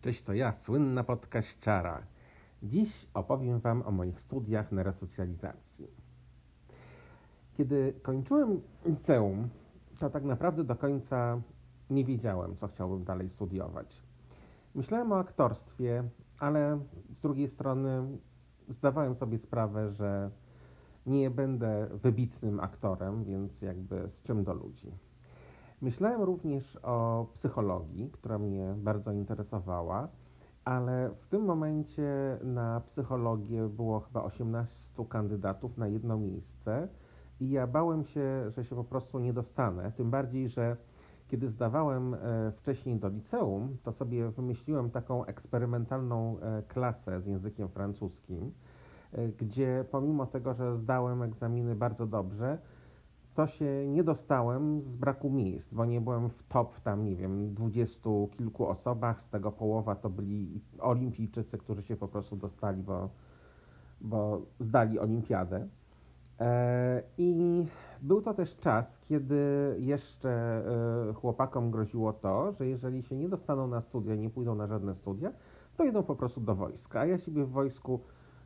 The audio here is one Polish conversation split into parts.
Cześć, to ja, słynna podkaściara. Dziś opowiem Wam o moich studiach na resocjalizacji. Kiedy kończyłem liceum, to tak naprawdę do końca nie wiedziałem, co chciałbym dalej studiować. Myślałem o aktorstwie, ale z drugiej strony zdawałem sobie sprawę, że nie będę wybitnym aktorem, więc jakby z czym do ludzi. Myślałem również o psychologii, która mnie bardzo interesowała, ale w tym momencie na psychologię było chyba 18 kandydatów na jedno miejsce i ja bałem się, że się po prostu nie dostanę. Tym bardziej, że kiedy zdawałem e, wcześniej do liceum, to sobie wymyśliłem taką eksperymentalną e, klasę z językiem francuskim, e, gdzie pomimo tego, że zdałem egzaminy bardzo dobrze, to się nie dostałem z braku miejsc, bo nie byłem w top tam, nie wiem, dwudziestu kilku osobach, z tego połowa to byli olimpijczycy, którzy się po prostu dostali, bo, bo zdali olimpiadę. E, I był to też czas, kiedy jeszcze e, chłopakom groziło to, że jeżeli się nie dostaną na studia, nie pójdą na żadne studia, to idą po prostu do wojska. A ja siebie w wojsku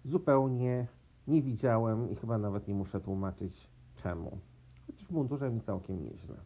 zupełnie nie widziałem i chyba nawet nie muszę tłumaczyć czemu w mundurze mi całkiem nieźle.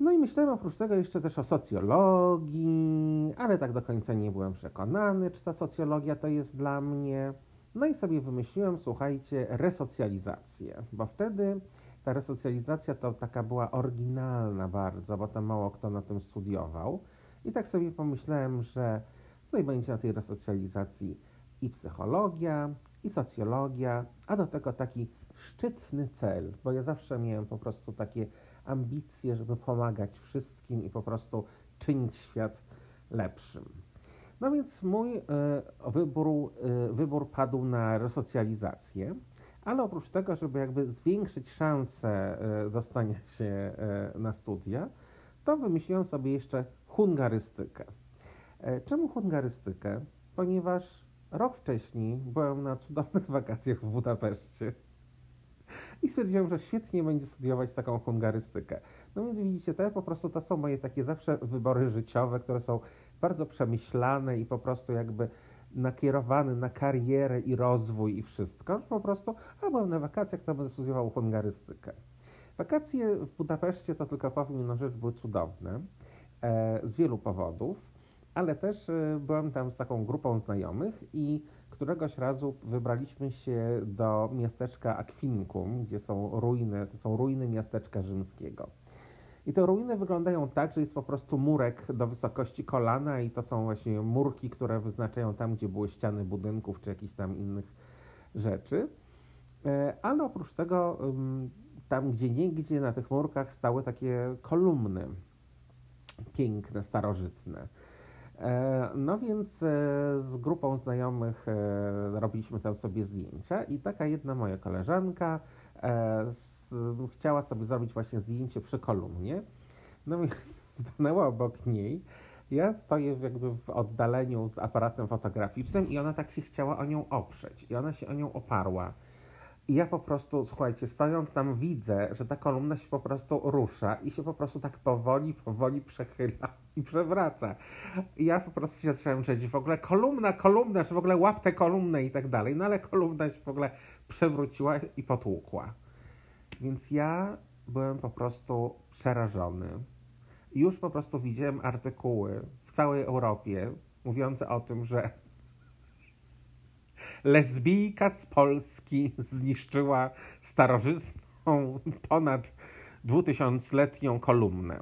No i myślałem oprócz tego jeszcze też o socjologii, ale tak do końca nie byłem przekonany, czy ta socjologia to jest dla mnie. No i sobie wymyśliłem, słuchajcie, resocjalizację, bo wtedy ta resocjalizacja to taka była oryginalna bardzo, bo tam mało kto na tym studiował. I tak sobie pomyślałem, że tutaj będzie na tej resocjalizacji i psychologia, i socjologia, a do tego taki szczytny cel, bo ja zawsze miałem po prostu takie ambicje, żeby pomagać wszystkim i po prostu czynić świat lepszym. No więc mój y, wybór, y, wybór padł na resocjalizację, ale oprócz tego, żeby jakby zwiększyć szanse y, dostania się na studia, to wymyśliłem sobie jeszcze hungarystykę. Czemu hungarystykę? Ponieważ rok wcześniej byłem na cudownych wakacjach w Budapeszcie i stwierdziłem, że świetnie będzie studiować taką hungarystykę. No więc widzicie, to po prostu to są moje takie zawsze wybory życiowe, które są bardzo przemyślane i po prostu jakby nakierowane na karierę i rozwój i wszystko. Po prostu, a byłem na wakacjach, to będę studiował hungarystykę. Wakacje w Budapeszcie, to tylko powiem jedną rzecz, były cudowne e, z wielu powodów, ale też e, byłem tam z taką grupą znajomych i któregoś razu wybraliśmy się do miasteczka Aquincum, gdzie są ruiny, to są ruiny miasteczka rzymskiego. I te ruiny wyglądają tak, że jest po prostu murek do wysokości kolana i to są właśnie murki, które wyznaczają tam, gdzie były ściany budynków czy jakichś tam innych rzeczy. E, ale oprócz tego tam gdzie niegdzie na tych murkach stały takie kolumny piękne, starożytne. E, no więc e, z grupą znajomych e, robiliśmy tam sobie zdjęcia i taka jedna moja koleżanka chciała sobie zrobić właśnie zdjęcie przy kolumnie. No więc stanęła obok niej. Ja stoję jakby w oddaleniu z aparatem fotograficznym i ona tak się chciała o nią oprzeć. I ona się o nią oparła. I ja po prostu, słuchajcie, stojąc tam widzę, że ta kolumna się po prostu rusza i się po prostu tak powoli, powoli przechyla i przewraca. I ja po prostu się zacząłem rzeć, w ogóle kolumna, kolumna, że w ogóle łap tę kolumnę i tak dalej. No ale kolumna się w ogóle przewróciła i potłukła. Więc ja byłem po prostu przerażony. Już po prostu widziałem artykuły w całej Europie mówiące o tym, że lesbijka z Polski zniszczyła starożytną, ponad dwutysiącletnią kolumnę.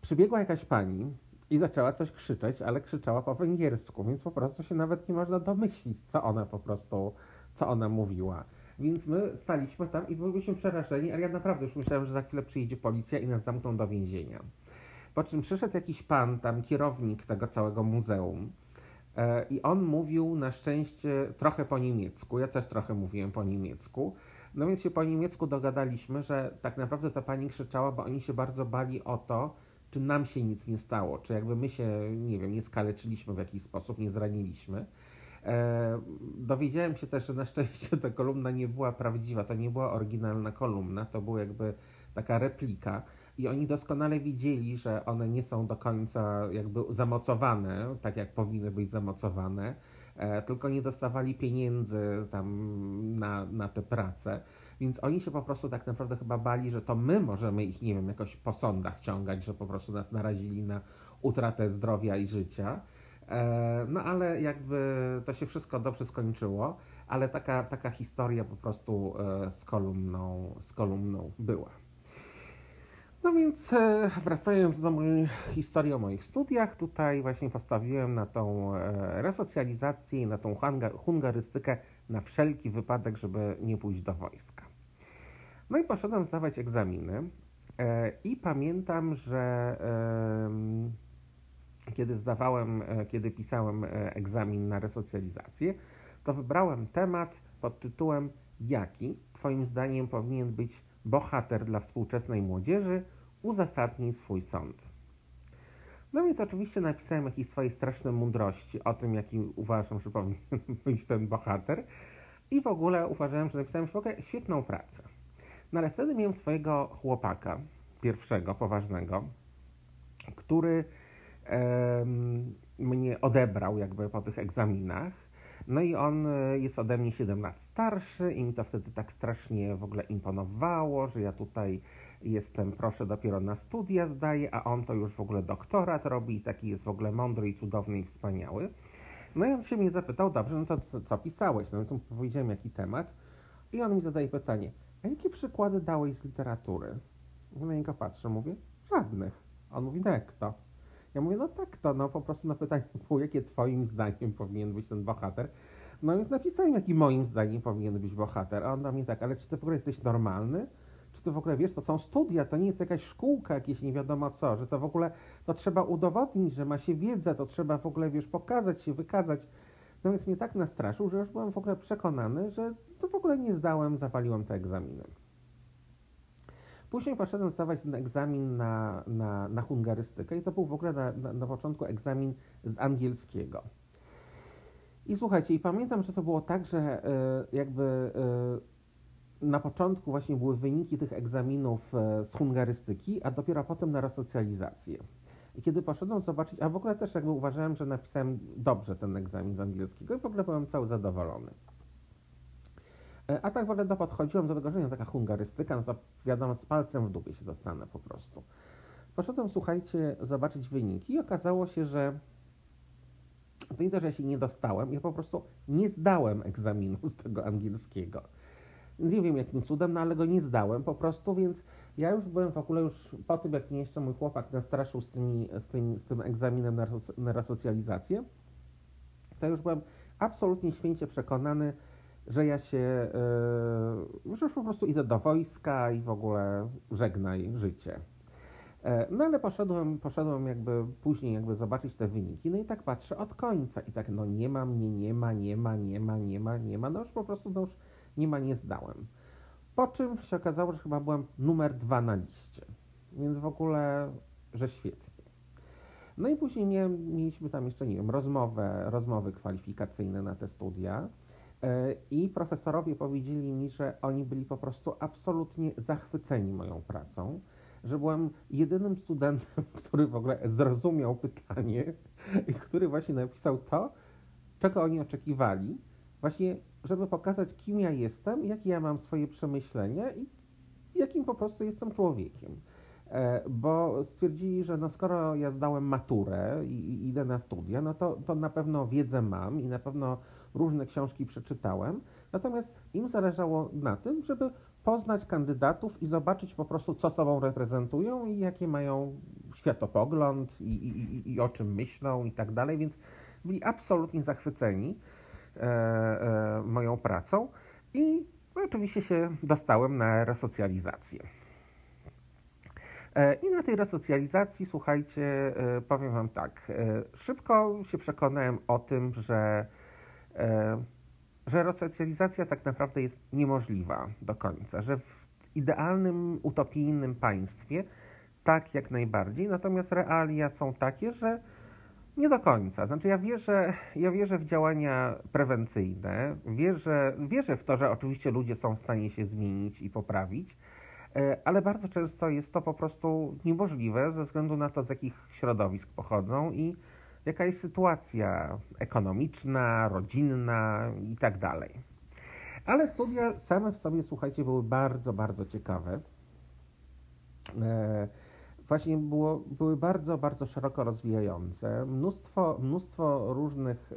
Przybiegła jakaś pani i zaczęła coś krzyczeć, ale krzyczała po węgiersku, więc po prostu się nawet nie można domyślić, co ona po prostu, co ona mówiła. Więc my staliśmy tam i byliśmy przerażeni, ale ja naprawdę już myślałem, że za chwilę przyjedzie policja i nas zamkną do więzienia. Po czym przyszedł jakiś pan, tam kierownik tego całego muzeum, I on mówił na szczęście trochę po niemiecku. Ja też trochę mówiłem po niemiecku. No więc się po niemiecku dogadaliśmy, że tak naprawdę ta pani krzyczała, bo oni się bardzo bali o to, czy nam się nic nie stało, czy jakby my się, nie wiem, nie skaleczyliśmy w jakiś sposób, nie zraniliśmy. E, dowiedziałem się też, że na szczęście ta kolumna nie była prawdziwa, to nie była oryginalna kolumna, to była jakby taka replika. I oni doskonale wiedzieli, że one nie są do końca jakby zamocowane, tak jak powinny być zamocowane, e, tylko nie dostawali pieniędzy tam na, na tę pracę. Więc oni się po prostu tak naprawdę chyba bali, że to my możemy ich, nie wiem, jakoś po sądach ciągać, że po prostu nas narazili na utratę zdrowia i życia. E, no ale jakby to się wszystko dobrze skończyło, ale taka, taka historia po prostu e, z kolumną, z kolumną była. No więc e, wracając do mojej historii o moich studiach, tutaj właśnie postawiłem na tą resocjalizację, na tą hungarystykę na wszelki wypadek, żeby nie pójść do wojska. No i poszedłem zdawać egzaminy i pamiętam, że kiedy zdawałem, e, kiedy pisałem e, egzamin na resocjalizację, to wybrałem temat pod tytułem Jaki, Twoim zdaniem, powinien być bohater dla współczesnej młodzieży? Uzasadnij swój sąd. No więc oczywiście napisałem jakieś swoje straszne mądrości o tym, jaki uważam, że powinien być ten bohater. I w ogóle uważałem, że napisałem w ogóle świetną pracę. No ale wtedy miałem swojego chłopaka, pierwszego, poważnego, który mnie odebrał jakby po tych egzaminach. No i on e, jest ode mnie 7 lat starszy i mi to wtedy tak strasznie w ogóle imponowało, że ja tutaj jestem, proszę, dopiero na studia zdaję, a on to już w ogóle doktorat robi i taki jest w ogóle mądry i cudowny i wspaniały. No i on się mnie zapytał, dobrze, no to co, co pisałeś? No więc mu powiedziałem, jaki temat. I on mi zadaje pytanie, a jakie przykłady dałeś z literatury? Na niego patrzę, mówię, żadnych. On mówi, no jak to? Ja mówię, no tak to, no po prostu na pytanie jakie twoim zdaniem powinien być ten bohater. No więc napisałem, jaki moim zdaniem powinien być bohater. A on do mnie tak, ale czy ty w ogóle jesteś normalny? Czy ty w ogóle wiesz, to są studia, to nie jest jakaś szkółka, jakieś nie wiadomo co, że to w ogóle, to trzeba udowodnić, że ma się wiedzę, to trzeba w ogóle, wiesz, pokazać się, wykazać. No więc mnie tak nastraszył, że już byłem w ogóle przekonany, że to w ogóle nie zdałem, zawaliłem te egzaminy. Później poszedłem zdawać ten egzamin na, na, na hungarystykę i to był w ogóle na, na, na początku egzamin z angielskiego. I słuchajcie, i pamiętam, że to było tak, że y, jakby y, na początku właśnie były wyniki tych egzaminów y, z hungarystyki, a dopiero potem na resocjalizację. I kiedy poszedłem zobaczyć, a w ogóle też jakby uważałem, że napisałem dobrze ten egzamin z angielskiego i w ogóle byłem cały zadowolony. E, a tak w do podchodziłem do tego, że nie taka hungarystyka, no to wiadomo, z palcem w dupie się dostanę po prostu. Poszedłem, słuchajcie, zobaczyć wyniki i okazało się, że to nie to, że ja się nie dostałem, ja po prostu nie zdałem egzaminu z tego angielskiego. Nie wiem jakim cudem, no ale go nie zdałem po prostu, więc ja już byłem w ogóle już po tym, jak mnie jeszcze mój chłopak nastraszył z, tymi, z, tym, z tym egzaminem na, na resocjalizację, to już byłem absolutnie święcie przekonany, że ja się, yy, że już po prostu idę do wojska i w ogóle żegnaj życie. E, no ale poszedłem, poszedłem jakby później jakby zobaczyć te wyniki, no i tak patrzę od końca i tak no nie ma mnie, nie ma, nie ma, nie ma, nie ma, nie ma, no już po prostu no już nie ma, nie zdałem. Po czym się okazało, że chyba byłem numer dwa na liście, więc w ogóle, że świetnie. No i później miałem, mieliśmy tam jeszcze, nie wiem, rozmowę, rozmowy kwalifikacyjne na te studia. E, I profesorowie powiedzieli mi, że oni byli po prostu absolutnie zachwyceni moją pracą, że byłem jedynym studentem, który w ogóle zrozumiał pytanie i który właśnie napisał to, czego oni oczekiwali, właśnie, żeby pokazać, kim ja jestem, jakie ja mam swoje przemyślenia i jakim po prostu jestem człowiekiem. E, bo stwierdzili, że no skoro ja zdałem maturę i, idę na studia, no to, to na pewno wiedzę mam i na pewno różne książki przeczytałem, natomiast im zależało na tym, żeby poznać kandydatów i zobaczyć po prostu, co sobą reprezentują i jakie mają światopogląd i, i, i o czym myślą i tak dalej, więc byli absolutnie zachwyceni e, e, moją pracą. I oczywiście się dostałem na resocjalizację. E, I na tej resocjalizacji, słuchajcie, e, powiem Wam tak, e, szybko się przekonałem o tym, że że resocjalizacja tak naprawdę jest niemożliwa do końca, że w idealnym, utopijnym państwie tak jak najbardziej, natomiast realia są takie, że nie do końca. Znaczy ja wierzę, ja wierzę w działania prewencyjne, wierzę, wierzę w to, że oczywiście ludzie są w stanie się zmienić i poprawić, E, ale bardzo często jest to po prostu niemożliwe ze względu na to, z jakich środowisk pochodzą i jaka jest sytuacja ekonomiczna, rodzinna i tak dalej. Ale studia same w sobie, słuchajcie, były bardzo, bardzo ciekawe. E, właśnie było, były bardzo, bardzo szeroko rozwijające. Mnóstwo, mnóstwo różnych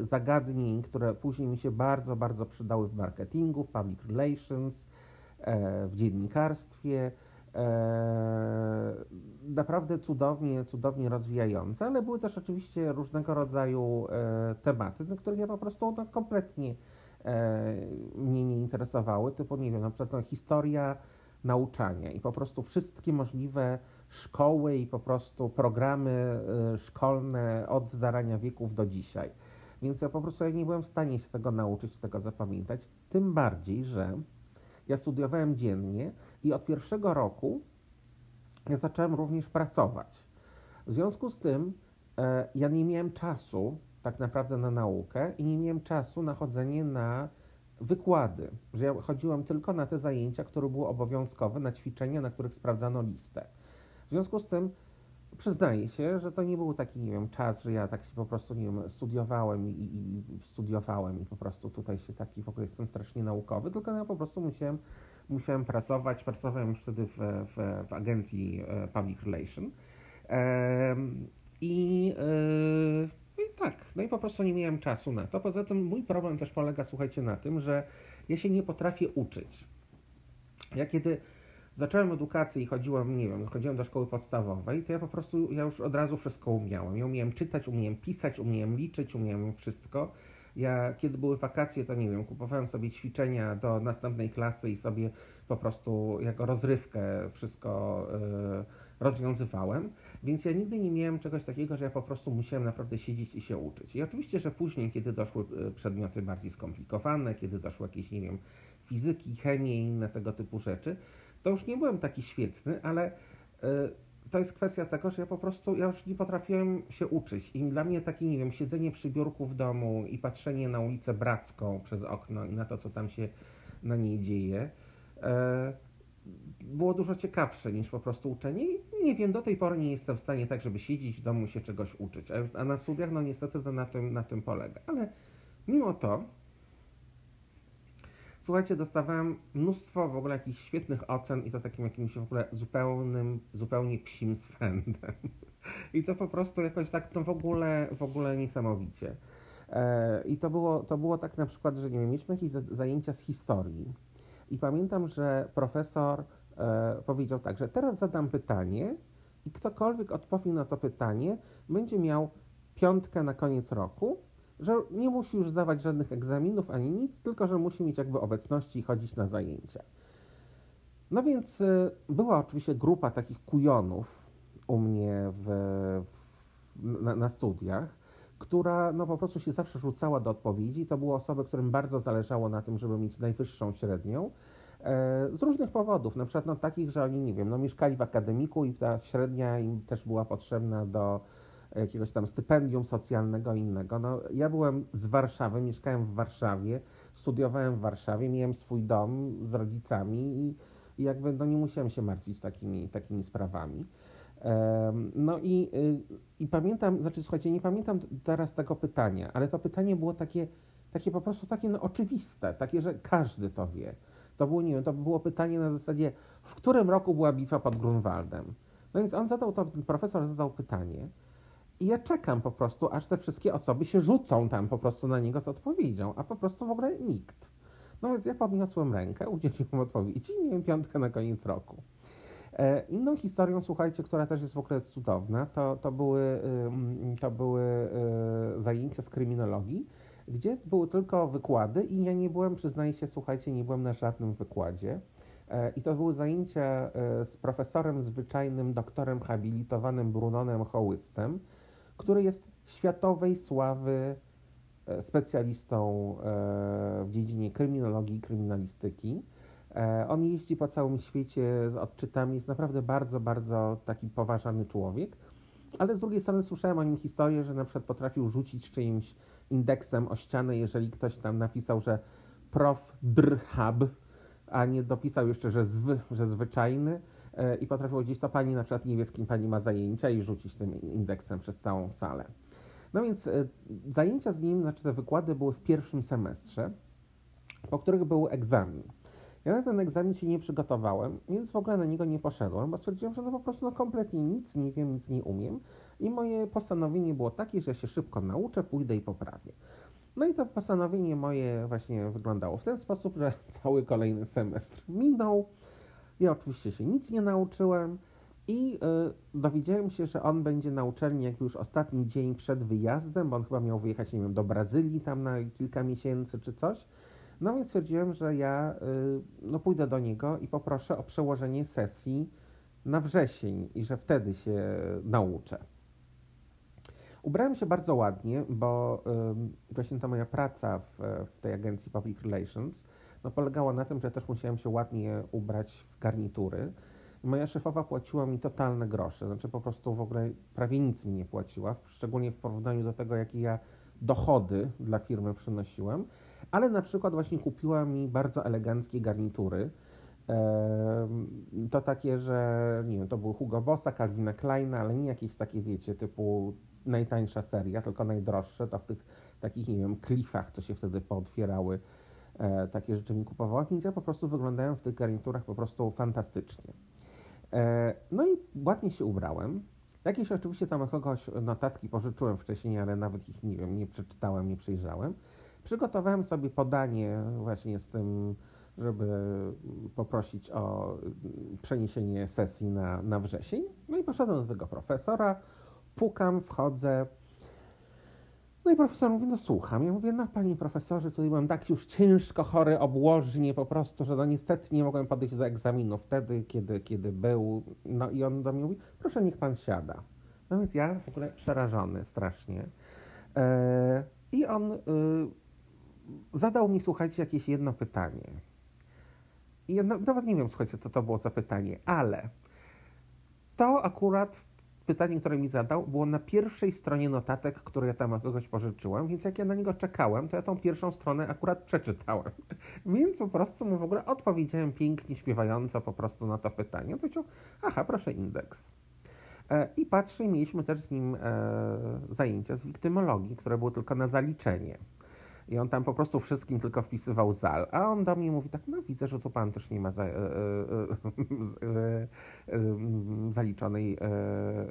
zagadnień, które później mi się bardzo, bardzo przydały w marketingu, w public relations, E, w dziennikarstwie. E, naprawdę cudownie, cudownie rozwijające, ale były też oczywiście różnego rodzaju e, tematy, na których ja po prostu no, kompletnie mnie nie interesowały, typu, nie wiem, na przykład no, historia nauczania i po prostu wszystkie możliwe szkoły i po prostu programy szkolne od zarania wieków do dzisiaj. Więc ja po prostu ja nie byłem w stanie się tego nauczyć, tego zapamiętać, tym bardziej, że ja studiowałem dziennie i od pierwszego roku ja zacząłem również pracować. W związku z tym e, ja nie miałem czasu tak naprawdę na naukę i nie miałem czasu na chodzenie na wykłady, że ja chodziłem tylko na te zajęcia, które były obowiązkowe, na ćwiczenia, na których sprawdzano listę. W związku z tym przyznaję się, że to nie był taki, nie wiem, czas, że ja tak się po prostu, nie wiem, studiowałem i, i studiowałem i po prostu tutaj się taki w ogóle jestem strasznie naukowy, tylko ja po prostu musiałem, musiałem pracować, pracowałem już wtedy w, w, w agencji e, Public Relation i, e, i tak, no i po prostu nie miałem czasu na to. Poza tym mój problem też polega, słuchajcie, na tym, że ja się nie potrafię uczyć. Ja kiedy zacząłem edukację i chodziłem, nie wiem, chodziłem do szkoły podstawowej, to ja po prostu, ja już od razu wszystko umiałem. Ja umiałem czytać, umiałem pisać, umiałem liczyć, umiałem wszystko. Ja, kiedy były wakacje, to nie wiem, kupowałem sobie ćwiczenia do następnej klasy i sobie po prostu jako rozrywkę wszystko yy, rozwiązywałem. Więc ja nigdy nie miałem czegoś takiego, że ja po prostu musiałem naprawdę siedzieć i się uczyć. I oczywiście, że później, kiedy doszły e, przedmioty bardziej skomplikowane, kiedy doszły jakieś, nie wiem, fizyki, chemii i inne tego typu rzeczy, to już nie byłem taki świetny, ale y, to jest kwestia tego, że ja po prostu, ja już nie potrafiłem się uczyć. I dla mnie takie, nie wiem, siedzenie przy biurku w domu i patrzenie na ulicę Bracką przez okno i na to, co tam się na niej dzieje, y, było dużo ciekawsze niż po prostu uczenie. I nie wiem, do tej pory nie jestem w stanie tak, żeby siedzieć w domu i się czegoś uczyć, a, na studiach, no niestety to na tym, na tym polega, ale mimo to Słuchajcie, dostawałem mnóstwo w ogóle jakichś świetnych ocen i to takim jakimś w ogóle zupełnym, zupełnie psim swędem. I to po prostu jakoś tak, to w ogóle, w ogóle niesamowicie. E, I to było, to było tak na przykład, że nie wiem, mieliśmy jakieś zajęcia z historii i pamiętam, że profesor e, powiedział tak, że teraz zadam pytanie i ktokolwiek odpowie na to pytanie, będzie miał piątkę na koniec roku, że nie musi już zdawać żadnych egzaminów ani nic, tylko że musi mieć jakby obecności i chodzić na zajęcia. No więc y, była oczywiście grupa takich kujonów u mnie w, w, na, na, studiach, która no po prostu się zawsze rzucała do odpowiedzi. To były osoby, którym bardzo zależało na tym, żeby mieć najwyższą średnią. E, z różnych powodów, na przykład no, takich, że oni, nie wiem, no, mieszkali w akademiku i ta średnia im też była potrzebna do, jakiegoś tam stypendium socjalnego innego. No, ja byłem z Warszawy, mieszkałem w Warszawie, studiowałem w Warszawie, miałem swój dom z rodzicami i, i jakby no, nie musiałem się martwić takimi, takimi sprawami. No i, y, i pamiętam, znaczy słuchajcie, nie pamiętam teraz tego pytania, ale to pytanie było takie, takie po prostu takie no, oczywiste, takie, że każdy to wie. To było, nie wiem, to było pytanie na zasadzie, w którym roku była bitwa pod Grunwaldem? No więc on zadał to, profesor zadał pytanie, i ja czekam po prostu, aż te wszystkie osoby się rzucą tam po prostu na niego z odpowiedzią, a po prostu w ogóle nikt. No więc ja podniosłem rękę, udzieliłem odpowiedzi i miałem piątkę na koniec roku. E, inną historią, słuchajcie, która też jest w ogóle cudowna, to, to były, to były e, zajęcia z kryminologii, gdzie były tylko wykłady i ja nie byłem, przyznaję się, słuchajcie, nie byłem na żadnym wykładzie. E, I to były zajęcia z profesorem zwyczajnym, doktorem habilitowanym Brunonem Hołystem, który jest światowej sławy e, specjalistą e, w dziedzinie kryminologii i kryminalistyki. E, on jeździ po całym świecie z odczytami, jest naprawdę bardzo, bardzo taki poważany człowiek. Ale z drugiej strony słyszałem o nim historię, że na przykład potrafił rzucić czyimś indeksem o ścianę, jeżeli ktoś tam napisał, że prof drhab, a nie dopisał jeszcze, że, zwy, że zwyczajny i potrafił powiedzieć, to pani na przykład nie kim pani ma zajęcia i rzucić tym indeksem przez całą salę. No więc e, zajęcia z nim, znaczy te wykłady były w pierwszym semestrze, po których był egzamin. Ja na ten egzamin się nie przygotowałem, więc w ogóle na niego nie poszedłem, bo stwierdziłem, że no po prostu no kompletnie nic nie wiem, nic nie umiem i moje postanowienie było takie, że się szybko nauczę, pójdę i poprawię. No i to postanowienie moje właśnie wyglądało w ten sposób, że cały kolejny semestr minął. Ja oczywiście się nic nie nauczyłem i y, dowiedziałem się, że on będzie na uczelni już ostatni dzień przed wyjazdem, bo on chyba miał wyjechać, nie wiem, do Brazylii tam na kilka miesięcy czy coś. No więc stwierdziłem, że ja y, no, pójdę do niego i poproszę o przełożenie sesji na wrzesień i że wtedy się nauczę. Ubrałem się bardzo ładnie, bo właśnie ta moja praca w, w, tej agencji Public Relations no, polegała na tym, że też musiałem się ładnie ubrać w garnitury. Moja szefowa płaciła mi totalne grosze, znaczy po prostu w ogóle prawie nic mi nie płaciła, szczególnie w porównaniu do tego, jakie ja dochody dla firmy przynosiłem, ale na przykład właśnie kupiła mi bardzo eleganckie garnitury. To takie, że nie wiem, to były Hugo Bossa, Calvina Kleina, ale nie jakieś takie, wiecie, typu najtańsza seria, tylko najdroższe, to w tych takich, nie wiem, klifach, co się wtedy pootwierały, e, takie rzeczy mi kupowała, więc ja po prostu wyglądają w tych garniturach po prostu fantastycznie. E, no i ładnie się ubrałem. Jakieś oczywiście tam kogoś notatki pożyczyłem wcześniej, ale nawet ich nie wiem, nie przeczytałem, nie przejrzałem. Przygotowałem sobie podanie właśnie z tym, żeby poprosić o przeniesienie sesji na, na wrzesień. No i poszedłem do tego profesora, pukam, wchodzę. No i profesor mówi, no słucham. Ja mówię, no panie profesorze, tutaj mam tak już ciężko chory obłożnie po prostu, że no niestety nie mogłem podejść do egzaminu wtedy, kiedy, kiedy był. No i on do mnie mówi, proszę niech pan siada. No więc ja w ogóle przerażony strasznie. E, I on y, zadał mi, słuchajcie, jakieś jedno pytanie. I ja nawet nie wiem, słuchajcie, co to było za pytanie, ale to akurat pytanie, które mi zadał, było na pierwszej stronie notatek, które ja tam od kogoś pożyczyłem, więc jak ja na niego czekałem, to ja tą pierwszą stronę akurat przeczytałem. Więc po prostu mu w ogóle odpowiedziałem pięknie, śpiewająco po prostu na to pytanie. On powiedział, aha, proszę indeks. E, I patrzę, mieliśmy też z nim e, zajęcia z wiktymologii, które były tylko na zaliczenie. I on tam po prostu wszystkim tylko wpisywał zal. A on do mnie mówi tak, no widzę, że tu pan też nie ma za, e, e, e, zaliczonej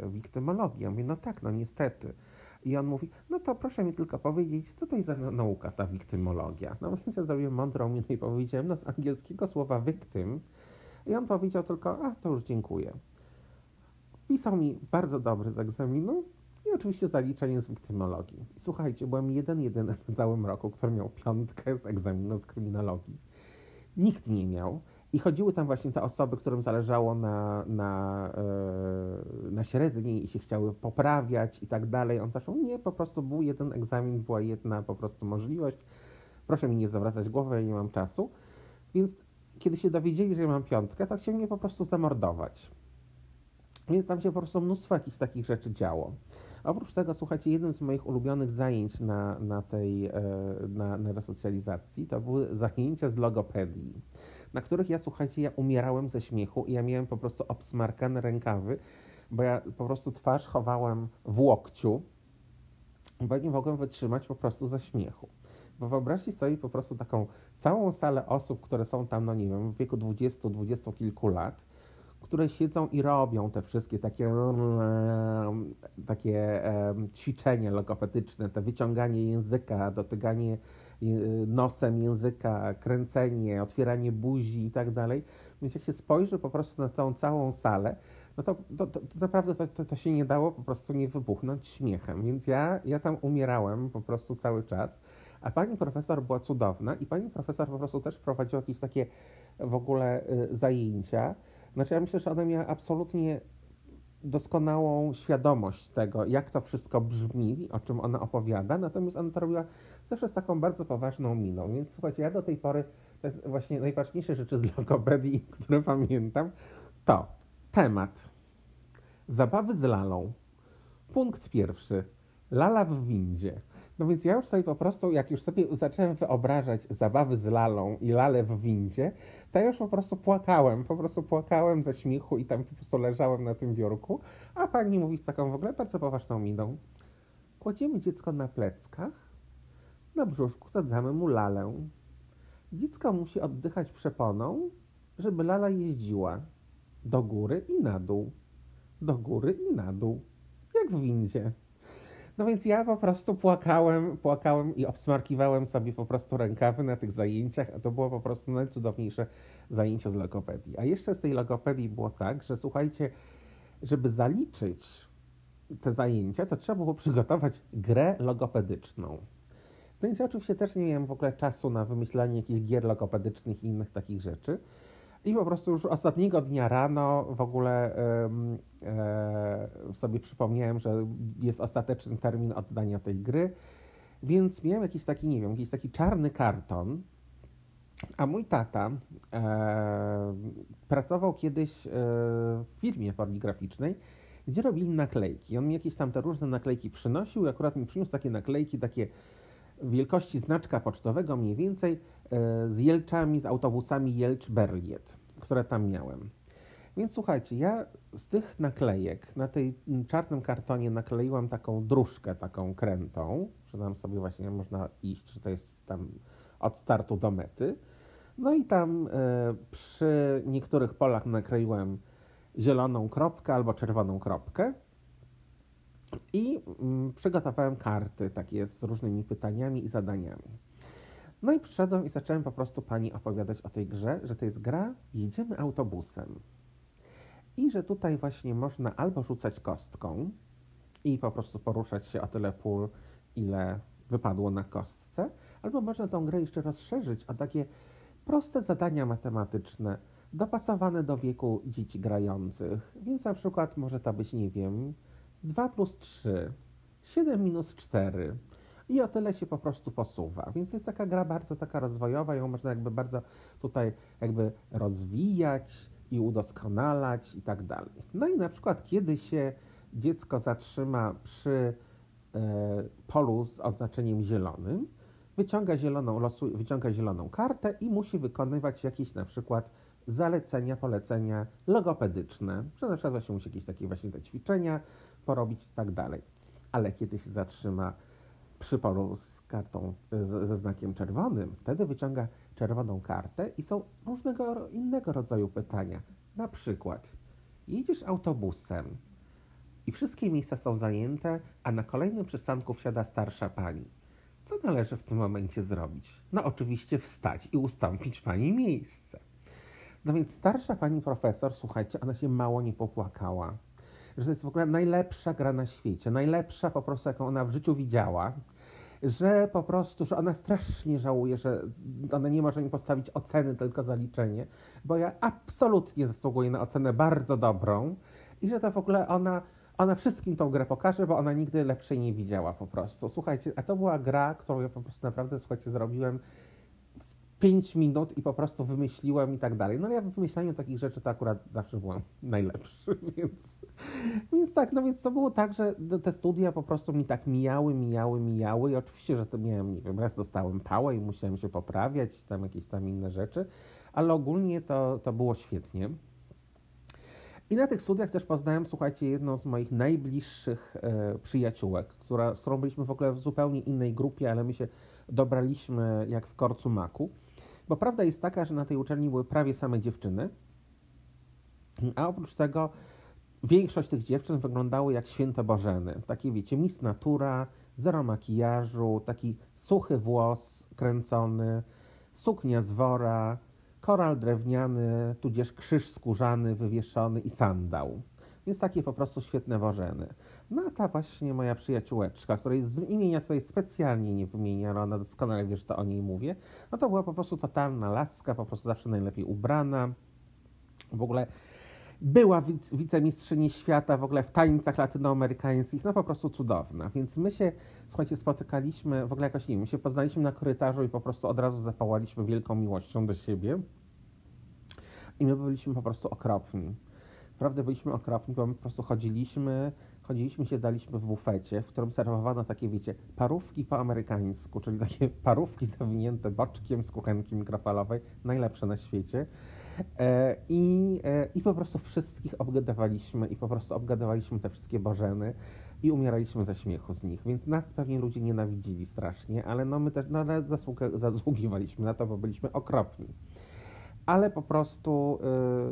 wiktymologii. Ja mówię, no tak, no niestety. I on mówi, no to proszę mi tylko powiedzieć, co to jest za nauka ta wiktymologia. No więc ja zrobiłem mądrą minę i powiedziałem, no z angielskiego słowa victim. I on powiedział tylko, a to już dziękuję. Pisał mi bardzo dobry z egzaminu, i oczywiście zaliczenie z wiktymologii. Słuchajcie, byłem jeden, jeden w całym roku, który miał piątkę z egzaminu z kryminologii. Nikt nie miał. I chodziły tam właśnie te osoby, którym zależało na, na, yy, na średniej i się chciały poprawiać i tak dalej. On zaczął, nie, po prostu był jeden egzamin, była jedna po prostu możliwość. Proszę mi nie zawracać głowy, ja nie mam czasu. Więc kiedy się dowiedzieli, że ja mam piątkę, to chcieli mnie po prostu zamordować. Więc tam się po prostu mnóstwo jakichś takich rzeczy działo. Oprócz tego, słuchajcie, jednym z moich ulubionych zajęć na, na tej e, na, na resocjalizacji to były zajęcia z logopedii, na których ja, słuchajcie, ja umierałem ze śmiechu i ja miałem po prostu obsmarkane rękawy, bo ja po prostu twarz chowałem w łokciu, bo nie mogłem wytrzymać po prostu ze śmiechu. Bo wyobraźcie sobie po prostu taką całą salę osób, które są tam, no nie wiem, w wieku 20, 20 kilku lat, które siedzą i robią te wszystkie takie, takie ćwiczenia logopedyczne, to wyciąganie języka, dotykanie y, nosem języka, kręcenie, otwieranie buzi i tak dalej. Więc jak się spojrzy po prostu na całą, całą salę, no to, to, to, to naprawdę to, to, to, się nie dało po prostu nie wybuchnąć śmiechem. Więc ja, ja tam umierałem po prostu cały czas. A pani profesor była cudowna i pani profesor po prostu też prowadziła jakieś takie w ogóle y, zajęcia, znaczy ja myślę, że ona miała absolutnie doskonałą świadomość tego, jak to wszystko brzmi, o czym ona opowiada, natomiast ona to robiła zawsze z taką bardzo poważną miną. Więc słuchajcie, ja do tej pory, to jest właśnie najważniejsze rzeczy z logopedii, które pamiętam, to temat zabawy z lalą. Punkt pierwszy. Lala w windzie. No więc ja już sobie po prostu, jak już sobie zacząłem wyobrażać zabawy z lalą i lalę w windzie, to ja już po prostu płakałem, po prostu płakałem ze śmiechu i tam po prostu leżałem na tym biurku, a pani mówi z taką w ogóle bardzo poważną miną. Kładziemy dziecko na pleckach, na brzuszku sadzamy mu lalę. Dziecko musi oddychać przeponą, żeby lala jeździła do góry i na dół, do góry i na dół, jak w windzie. No więc ja po prostu płakałem, płakałem i obsmarkiwałem sobie po prostu rękawy na tych zajęciach, a to było po prostu najcudowniejsze zajęcie z logopedii. A jeszcze z tej logopedii było tak, że słuchajcie, żeby zaliczyć te zajęcia, to trzeba było przygotować grę logopedyczną. No więc ja oczywiście też nie miałem w ogóle czasu na wymyślanie jakichś gier logopedycznych i innych takich rzeczy. I po prostu już ostatniego dnia rano w ogóle e, sobie przypomniałem, że jest ostateczny termin oddania tej gry, więc miałem jakiś taki, nie wiem, jakiś taki czarny karton, a mój tata e, pracował kiedyś e, w firmie poligraficznej, gdzie robili naklejki. On mi jakieś tam te różne naklejki przynosił i akurat mi przyniósł takie naklejki, takie wielkości znaczka pocztowego mniej więcej e, z Jelczami, z autobusami Jelcz-Berliet, które tam miałem. Więc słuchajcie, ja z tych naklejek na tej czarnym kartonie nakleiłam taką dróżkę, taką krętą, że tam sobie właśnie można iść, że to jest tam od startu do mety. No i tam e, przy niektórych polach nakleiłem zieloną kropkę albo czerwoną kropkę. I mm, przygotowałem karty takie z różnymi pytaniami i zadaniami. No i przyszedłem i zacząłem po prostu pani opowiadać o tej grze, że to jest gra Jedziemy autobusem. I że tutaj właśnie można albo rzucać kostką i po prostu poruszać się o tyle pól, ile wypadło na kostce, albo można tą grę jeszcze rozszerzyć o takie proste zadania matematyczne, dopasowane do wieku dzieci grających. Więc na przykład może to być, nie wiem, 2 plus 3, 7 minus 4 i o tyle się po prostu posuwa. Więc jest taka gra bardzo taka rozwojowa, ją można jakby bardzo tutaj jakby rozwijać i udoskonalać i tak dalej. No i na przykład kiedy się dziecko zatrzyma przy e, polu z oznaczeniem zielonym, wyciąga zieloną, wyciąga zieloną kartę i musi wykonywać jakieś na przykład zalecenia, polecenia logopedyczne, że na przykład właśnie musi jakieś takie właśnie te ćwiczenia porobić i tak dalej. Ale kiedy się zatrzyma przy polu z kartą, ze znakiem czerwonym, wtedy wyciąga czerwoną kartę i są różnego innego rodzaju pytania. Na przykład, jedziesz autobusem i wszystkie miejsca są zajęte, a na kolejnym przystanku wsiada starsza pani. Co należy w tym momencie zrobić? No oczywiście wstać i ustąpić pani miejsce. No więc starsza pani profesor, słuchajcie, ona się mało nie popłakała że to jest w ogóle najlepsza gra na świecie, najlepsza po prostu, jaką ona w życiu widziała, że po prostu, że ona strasznie żałuje, że ona nie może mi postawić oceny, tylko zaliczenie, bo ja absolutnie zasługuję na ocenę bardzo dobrą i że to w ogóle ona, ona wszystkim tą grę pokaże, bo ona nigdy lepszej nie widziała po prostu. Słuchajcie, a to była gra, którą ja po prostu naprawdę, słuchajcie, zrobiłem 5 minut i po prostu wymyśliłem i tak dalej. No ja w wymyślaniu takich rzeczy to akurat zawsze byłem najlepszy, więc, więc tak, no więc to było tak, że te studia po prostu mi tak mijały, mijały, mijały i oczywiście, że to miałem, nie wiem, raz dostałem pałę i musiałem się poprawiać, tam jakieś tam inne rzeczy, ale ogólnie to, to było świetnie. I na tych studiach też poznałem, słuchajcie, jedną z moich najbliższych e, przyjaciółek, która, z którą byliśmy w ogóle w zupełnie innej grupie, ale my się dobraliśmy jak w korcu maku. Bo prawda jest taka, że na tej uczelni były prawie same dziewczyny, a oprócz tego większość tych dziewczyn wyglądały jak święte Bożeny. Takie wiecie, mis natura, zero makijażu, taki suchy włos kręcony, suknia z wora, koral drewniany, tudzież krzyż skórzany wywieszony i sandał. Więc takie po prostu świetne wożeny. No a ta właśnie moja przyjaciółeczka, której z imienia tutaj specjalnie nie wymienię, ale ona doskonale wie, że to o niej mówię, no to była po prostu totalna laska, po prostu zawsze najlepiej ubrana. W ogóle była wicemistrzyni świata w ogóle w tańcach latynoamerykańskich, no po prostu cudowna. Więc my się, słuchajcie, spotykaliśmy, w ogóle jakoś nie wiem, my się poznaliśmy na korytarzu i po prostu od razu zapałaliśmy wielką miłością do siebie. I my byliśmy po prostu okropni. Naprawdę byliśmy okropni, bo my po prostu chodziliśmy, chodziliśmy się daliśmy w bufecie, w którym serwowano takie, wiecie, parówki po amerykańsku, czyli takie parówki zawinięte boczkiem z kuchenki mikrofalowej, najlepsze na świecie. E, I, e, I po prostu wszystkich obgadywaliśmy i po prostu obgadywaliśmy te wszystkie bożeny i umieraliśmy ze śmiechu z nich, więc nas pewnie ludzie nienawidzili strasznie, ale no my też no, zasługiwaliśmy na to, bo byliśmy okropni. Ale po prostu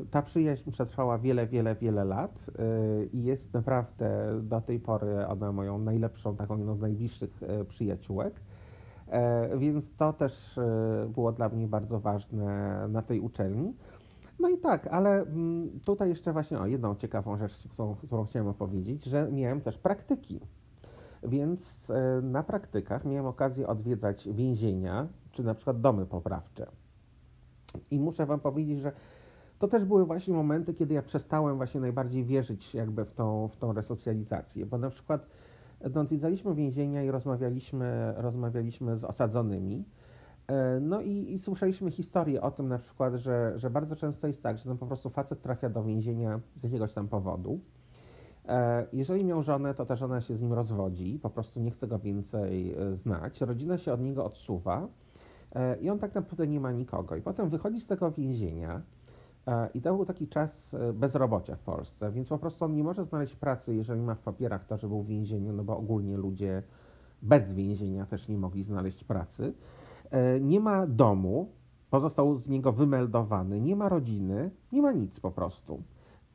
y, ta przyjaźń przetrwała wiele, wiele, wiele lat y, i jest naprawdę do tej pory ona moją najlepszą, taką jedną z najbliższych y, przyjaciółek. E, więc to też było dla mnie bardzo ważne na tej uczelni. No i tak, ale mm, tutaj jeszcze właśnie o jedną ciekawą rzecz, którą, którą chciałem opowiedzieć, że miałem też praktyki. Więc na praktykach miałem okazję odwiedzać więzienia, czy na przykład domy poprawcze. I muszę Wam powiedzieć, że to też były właśnie momenty, kiedy ja przestałem właśnie najbardziej wierzyć jakby w tą, w tą resocjalizację, bo na przykład no, odwiedzaliśmy więzienia i rozmawialiśmy, rozmawialiśmy z osadzonymi, E, no i, i, słyszeliśmy historię o tym na przykład, że, że bardzo często jest tak, że no po prostu facet trafia do więzienia z jakiegoś tam powodu. E, jeżeli miał żonę, to ta żona się z nim rozwodzi, po prostu nie chce go więcej e, znać. Rodzina się od niego odsuwa i on tak naprawdę nie ma nikogo. I potem wychodzi z tego więzienia i to był taki czas bezrobocia w Polsce, więc po prostu on nie może znaleźć pracy, jeżeli ma w papierach to, że był w więzieniu, no bo ogólnie ludzie bez więzienia też nie mogli znaleźć pracy. E, nie ma domu, pozostał z niego wymeldowany, nie ma rodziny, nie ma nic po prostu.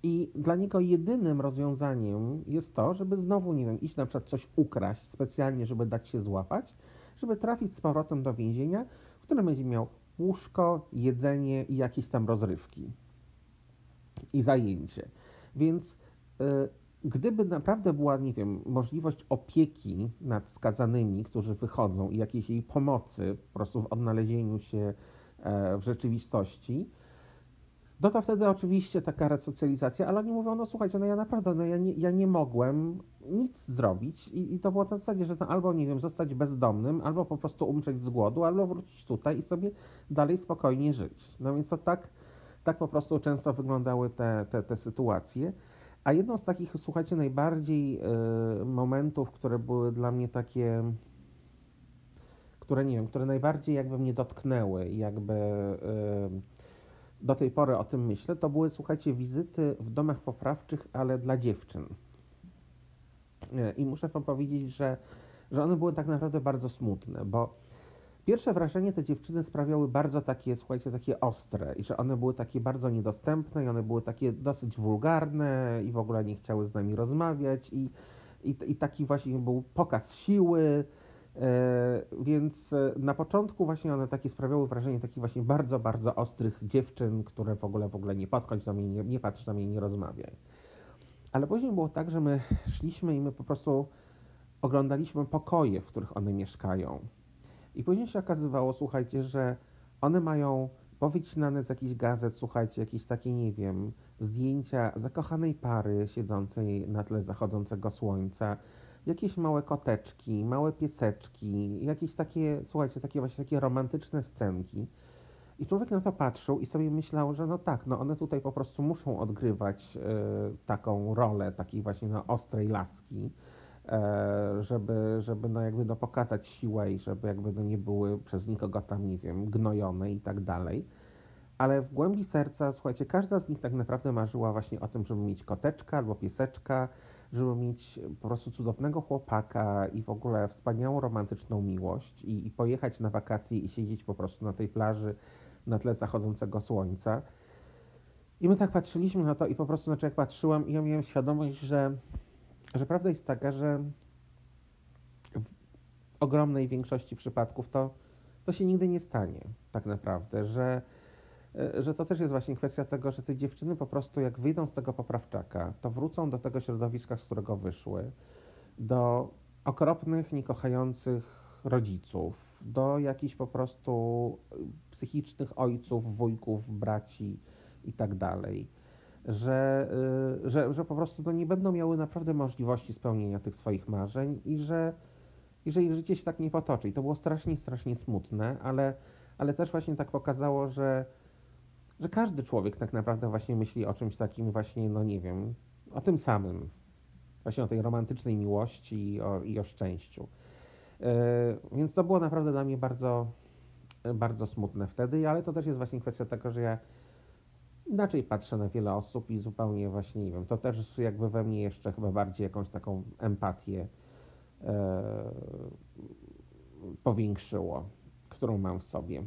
I dla niego jedynym rozwiązaniem jest to, żeby znowu, nie wiem, iść na przykład coś ukraść specjalnie, żeby dać się złapać, żeby trafić z powrotem do więzienia, w którym będzie miał łóżko, jedzenie i jakieś tam rozrywki i zajęcie. Więc y, gdyby naprawdę była, nie wiem, możliwość opieki nad skazanymi, którzy wychodzą i jakiejś jej pomocy po prostu w odnalezieniu się e, w rzeczywistości, no to wtedy oczywiście taka resocjalizacja, ale oni mówią, no słuchajcie, no ja naprawdę, no ja nie, ja nie mogłem nic zrobić i, i to było na zasadzie, że albo, nie wiem, zostać bezdomnym, albo po prostu umrzeć z głodu, albo wrócić tutaj i sobie dalej spokojnie żyć. No więc to tak, tak po prostu często wyglądały te, te, te sytuacje. A jedną z takich, słuchajcie, najbardziej y, momentów, które były dla mnie takie, które nie wiem, które najbardziej jakby mnie dotknęły jakby y, do tej pory o tym myślę, to były, słuchajcie, wizyty w domach poprawczych, ale dla dziewczyn. Y, I muszę wam powiedzieć, że, że one były tak naprawdę bardzo smutne, bo Pierwsze wrażenie te dziewczyny sprawiały bardzo takie, słuchajcie, takie ostre i że one były takie bardzo niedostępne i one były takie dosyć wulgarne i w ogóle nie chciały z nami rozmawiać i, i, i taki właśnie był pokaz siły, e, więc e, na początku właśnie one takie sprawiały wrażenie takich właśnie bardzo, bardzo ostrych dziewczyn, które w ogóle w ogóle nie podchodź do mnie, nie, nie patrz na mnie, nie rozmawiaj. Ale później było tak, że my szliśmy i my po prostu oglądaliśmy pokoje, w których one mieszkają. I później się okazywało, słuchajcie, że one mają powycinane z jakichś gazet, słuchajcie, jakieś takie, nie wiem, zdjęcia zakochanej pary siedzącej na tle zachodzącego słońca, jakieś małe koteczki, małe pieseczki, jakieś takie, słuchajcie, takie właśnie takie romantyczne scenki. I człowiek na to patrzył i sobie myślał, że no tak, no one tutaj po prostu muszą odgrywać y, taką rolę takiej właśnie no, ostrej laski E, żeby, żeby no jakby no pokazać siłę i żeby jakby no nie były przez nikogo tam, nie wiem, gnojone i tak dalej. Ale w głębi serca, słuchajcie, każda z nich tak naprawdę marzyła właśnie o tym, żeby mieć koteczka albo pieseczka, żeby mieć po prostu cudownego chłopaka i w ogóle wspaniałą romantyczną miłość i, i pojechać na wakacje i siedzieć po prostu na tej plaży na tle zachodzącego słońca. I my tak patrzyliśmy na to i po prostu, znaczy jak patrzyłam i ja miałem świadomość, że że prawda jest taka, że w ogromnej większości przypadków to, to się nigdy nie stanie, tak naprawdę, że, e, że to też jest właśnie kwestia tego, że te dziewczyny po prostu jak wyjdą z tego poprawczaka, to wrócą do tego środowiska, z którego wyszły, do okropnych, niekochających rodziców, do jakichś po prostu psychicznych ojców, wujków, braci i tak że, y, że, że po prostu to nie będą miały naprawdę możliwości spełnienia tych swoich marzeń i że, i że ich życie się tak nie potoczy. I to było strasznie, strasznie smutne, ale, ale też właśnie tak pokazało, że, że każdy człowiek tak naprawdę właśnie myśli o czymś takim właśnie, no nie wiem, o tym samym. właśnie o tej romantycznej miłości i o, i o szczęściu. Więc to było naprawdę dla mnie bardzo, bardzo smutne wtedy, ale to też jest właśnie kwestia tego, że ja inaczej patrzę na wiele osób i zupełnie właśnie nie wiem, to też jakby we mnie jeszcze chyba bardziej jakąś taką empatię e, powiększyło, którą mam w sobie.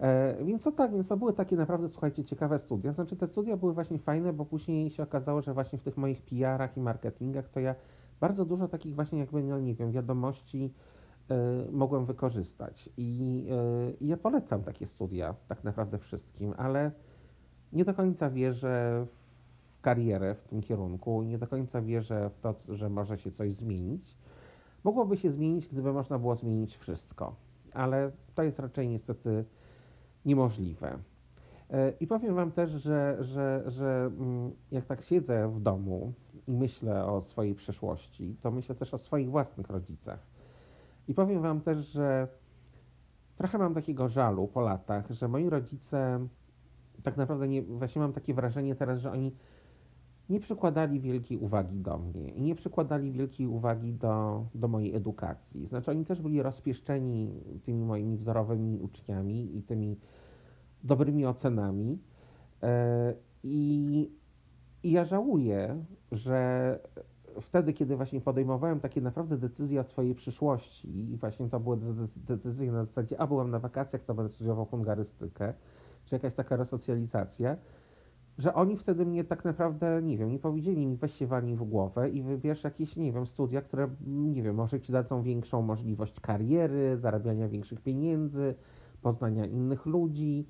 E, więc to tak, więc to były takie naprawdę, słuchajcie, ciekawe studia. Znaczy te studia były właśnie fajne, bo później się okazało, że właśnie w tych moich PR-ach i marketingach to ja bardzo dużo takich właśnie jakby, no nie wiem, wiadomości mogłem wykorzystać. I, y, I ja polecam takie studia tak naprawdę wszystkim, ale nie do końca wierzę w karierę w tym kierunku, nie do końca wierzę w to, że może się coś zmienić. Mogłoby się zmienić, gdyby można było zmienić wszystko, ale to jest raczej niestety niemożliwe. E, I powiem Wam też, że, że, że mm, jak tak siedzę w domu i myślę o swojej przeszłości, to myślę też o swoich własnych rodzicach. I powiem Wam też, że trochę mam takiego żalu po latach, że moi rodzice tak naprawdę nie, właśnie mam takie wrażenie teraz, że oni nie przykładali wielkiej uwagi do mnie i nie przykładali wielkiej uwagi do, do mojej edukacji. Znaczy, oni też byli rozpieszczeni tymi moimi wzorowymi uczniami i tymi dobrymi ocenami. E, I, I ja żałuję, że wtedy, kiedy właśnie podejmowałem takie naprawdę decyzje o swojej przyszłości, i właśnie to były decyzje na zasadzie, a byłem na wakacjach, to będę studiował hungarystykę, czy jakaś taka resocjalizacja, że oni wtedy mnie tak naprawdę, nie wiem, nie powiedzieli mi weź się walnij w głowę i wybierz jakieś, nie wiem, studia, które, nie wiem, może ci dadzą większą możliwość kariery, zarabiania większych pieniędzy, poznania innych ludzi.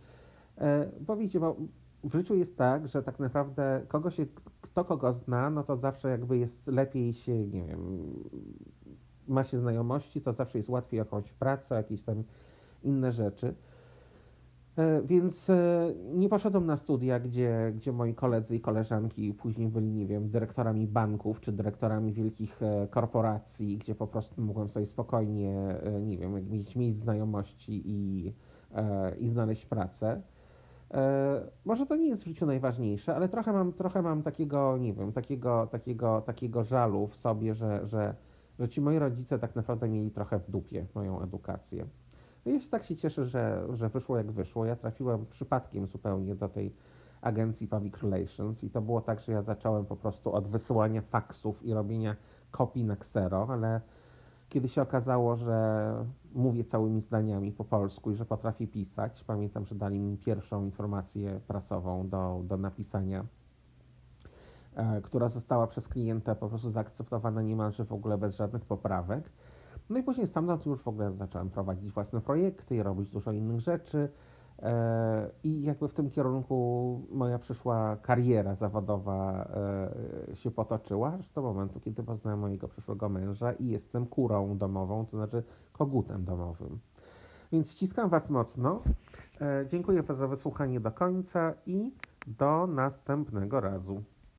E, bo wiecie, bo w życiu jest tak, że tak naprawdę kogo się, kto kogo zna, no to zawsze jakby jest lepiej się, nie wiem, ma się znajomości, to zawsze jest łatwiej jakąś pracę, jakieś tam inne rzeczy. E, więc e, nie poszedłem na studia, gdzie, gdzie moi koledzy i koleżanki później byli, nie wiem, dyrektorami banków czy dyrektorami wielkich e, korporacji, gdzie po prostu mogłem sobie spokojnie, nie wiem, mieć miejsc znajomości i, i znaleźć pracę. Może to nie jest w życiu najważniejsze, ale trochę mam, trochę mam takiego, nie wiem, takiego, takiego, takiego żalu w sobie, że, że, że ci moi rodzice tak naprawdę mieli trochę w dupie moją edukację. No ja się tak się cieszę, że, że wyszło jak wyszło. Ja trafiłem przypadkiem zupełnie do tej agencji Public Relations i to było tak, że ja zacząłem po prostu od wysyłania faksów i robienia kopii na ksero, ale kiedy się okazało, że mówię całymi zdaniami po polsku i że potrafię pisać, pamiętam, że dali mi pierwszą informację prasową do, do napisania, e, która została przez klienta po prostu zaakceptowana niemalże w ogóle bez żadnych poprawek. No i później stamtąd już w ogóle zacząłem prowadzić własne projekty i robić dużo innych rzeczy. E, I jakby w tym kierunku moja przyszła kariera zawodowa e, się potoczyła, aż do momentu, kiedy poznałem mojego przyszłego męża i jestem kurą domową, to znaczy kogutem domowym. Więc ściskam Was mocno. E, dziękuję za wysłuchanie do końca i do następnego razu.